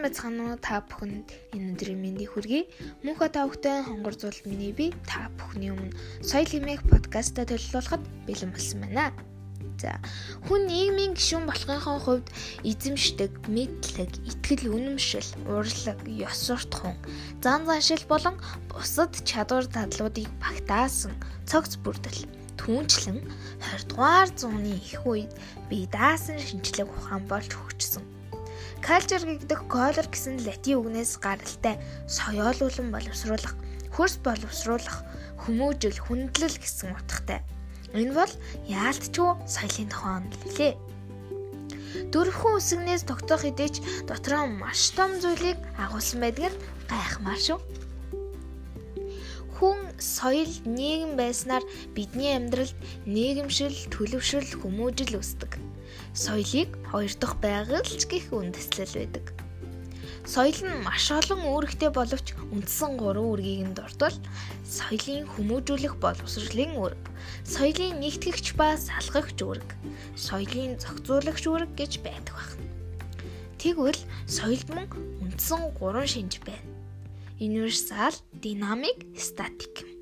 сайн байцгаана уу та бүхэнд энэ өдрийн мэндийг хүргэе. Мөнхө та бүхэн хонгор зул миний би та бүхний өмнө соёл хэмээх подкастаа төлөвлөхөд бэлэн болсон байна. За хүн нийгмийн гишүүн болохын хувьд эзэмшдэг, мэдлэг, итгэл үнэмшил, урлаг, ёс суртахуун, зан заншил болон бусад чадвар дадлуудыг багтаасан цогц бүрдэл түүнчлэн 20 дугаар зууны их үед бие даасан шинжлэх ухаан болж хөгжсөн Culture гэдэг color гэсэн латин үгнээс гаралтай соёолуулан боловсруулах, хөрс боловсруулах, хүмүүжил, хүндлэл гэсэн утгатай. Энэ бол яалтчгүй соёлын тухай оноллээ. Дөрвөн үсгнээс тогтоох хэдийч дотроо маш том зүйлийг агуулсан байдаг нь гайхмаар шүү. Хүн соёл нийгэм байснаар бидний амьдралд нийгэмшил, төлөвшил, хүмүүжил үүсдэг соёлыг хоёр дахь байгальч гих үндэслэл байдаг. Соёл нь маш олон үүрэгтэй боловч үндсэн гурван үүргийг нь дурдвал соёлын хүмүүжүүлэх боловсролын үүрэг, соёлын нэгтгэгч ба салгагч үүрэг, соёлын зохицуулагч үүрэг гэж байдаг байна. Тэгвэл соёлд мөн үндсэн гурван шинж байна. Универсал, динамик, статик.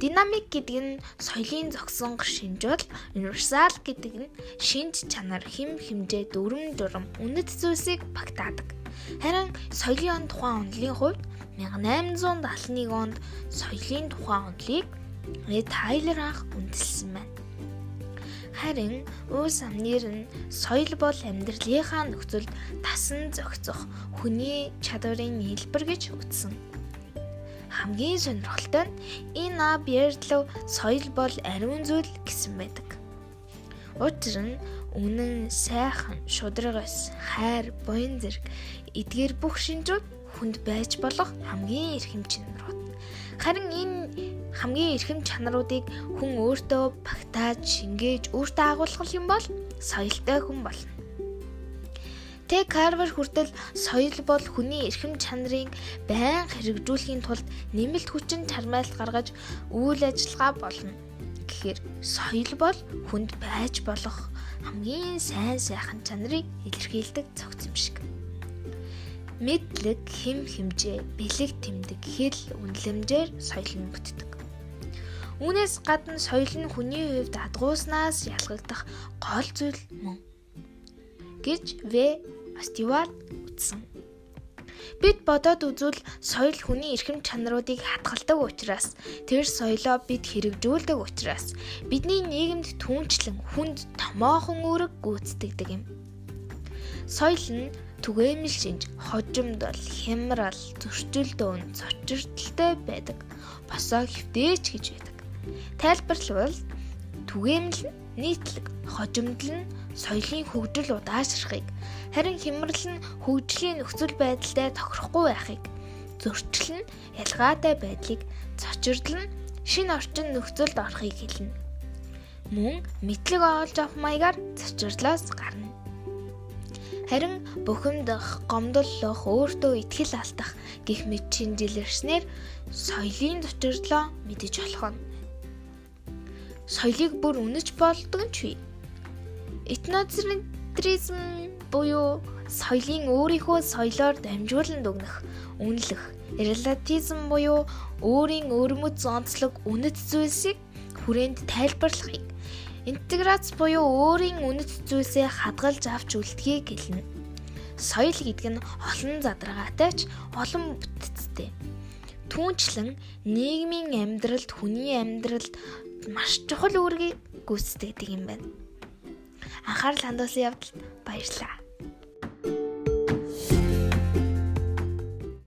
Динамик гэдэг нь соёлын зогсон шинж бол универсал гэдэг нь шинж чанар, хэм хэмжээ, дүрм журам, үнэт зүйлсийг багтаадаг. Харин соёлын тухайн онолын хувьд 1871 онд соёлын тухайн онолыг Red Tyler анх үндэслсэн байна. Харин уус амнэр нь соёл бол амьдралынхаа нөхцөлд тасан зохицох хүний чадварын хэлбэр гэж үзсэн хамгийн сонирхолтой нь энэ ярьдлав соёл бол ариун зүйл гэсэн байдаг. Учир нь үнэн, сайхан, шударгаас, хайр, буян зэрэг эдгээр бүх шинжүүд хүнд байж болох хамгийн эрхэм чанарууд. Харин энэ хамгийн эрхэм чанаруудыг хүн өөртөө багтааж, шингээж, өөртөө агуулгах юм бол соёлтой хүн болно. Тэг Карвер хүртэл соёл бол хүний эрхэм чанарыг байн хэрэгжүүлэхийн тулд нэмэлт хүчин чармайлт гаргаж үйл ажиллагаа болно. Гэхдээ соёл бол хүнд байж болох хамгийн сайн сайхан чанарыг илэрхийлдэг цогц юм шиг. Мэдлэг, хэм хэмжээ, бэлэг тэмдэг, хэл, үнэлэмжээр соёл нь бүтдэг. Үүнээс гадна соёл нь хүний хувьд адгууснаас ялгагдах гол зүйл мөн гэж В Стюарт үтсэн. Бид бодоод үзвэл соёл хүний эрхэм чанаруудыг хатгалдаг учраас тэр соёлоо бид хэрэгжүүлдэг учраас бидний нийгэмд түнчлэн хүнд томоохон үүрэг гүйцэтгэдэг юм. Соёл нь түгээмэл шинж, хожимдол, хямрал, зөрчил дөөн, цочирдолтой байдаг. Босоо хөвтөөч гэж байдаг. Тайлбарлавал түгээмэл нь нийтлэг, хожимдол нь соёлын хөгжил удаашрахыг харин хямрал нь хөгжлийн нөхцөл байдалтай тохирохгүй байхыг зөрчил нь ялгаатай байдлыг цочирдол нь шин орчин нөхцөлд орохыг хэлнэ. Мөн мэдлэг оолж авах маягаар цочирлоос гарна. Харин бухимдах, гомдлох, өөртөө итгэл алдах гих мэт шинжилэрснээр соёлын зочирлоо мэдэж болох нь. Соёлыг бүр үнэж болдог нь ч вэ? Этноцентризм буюу соёлын өөрийнхөө соёлоор дамжуулан дүгнэх, үнэлэх, релативизм буюу өөрийн өрмөц онцлог үнэт зүйлсийг хүрээнд тайлбарлахыг, интеграц буюу өөрийн үнэт зүйлсээ хадгалж авч үлдэхийг гэлнэ. Соёл гэдэг нь олон задаргаатай ч олон бүтцтэй. Түүнчлэн нийгмийн амьдралд хүний амьдралд маш чухал үүргийг гүйцэтгэдэг юм байна анхаарал хандуулсан явдалд баярлалаа.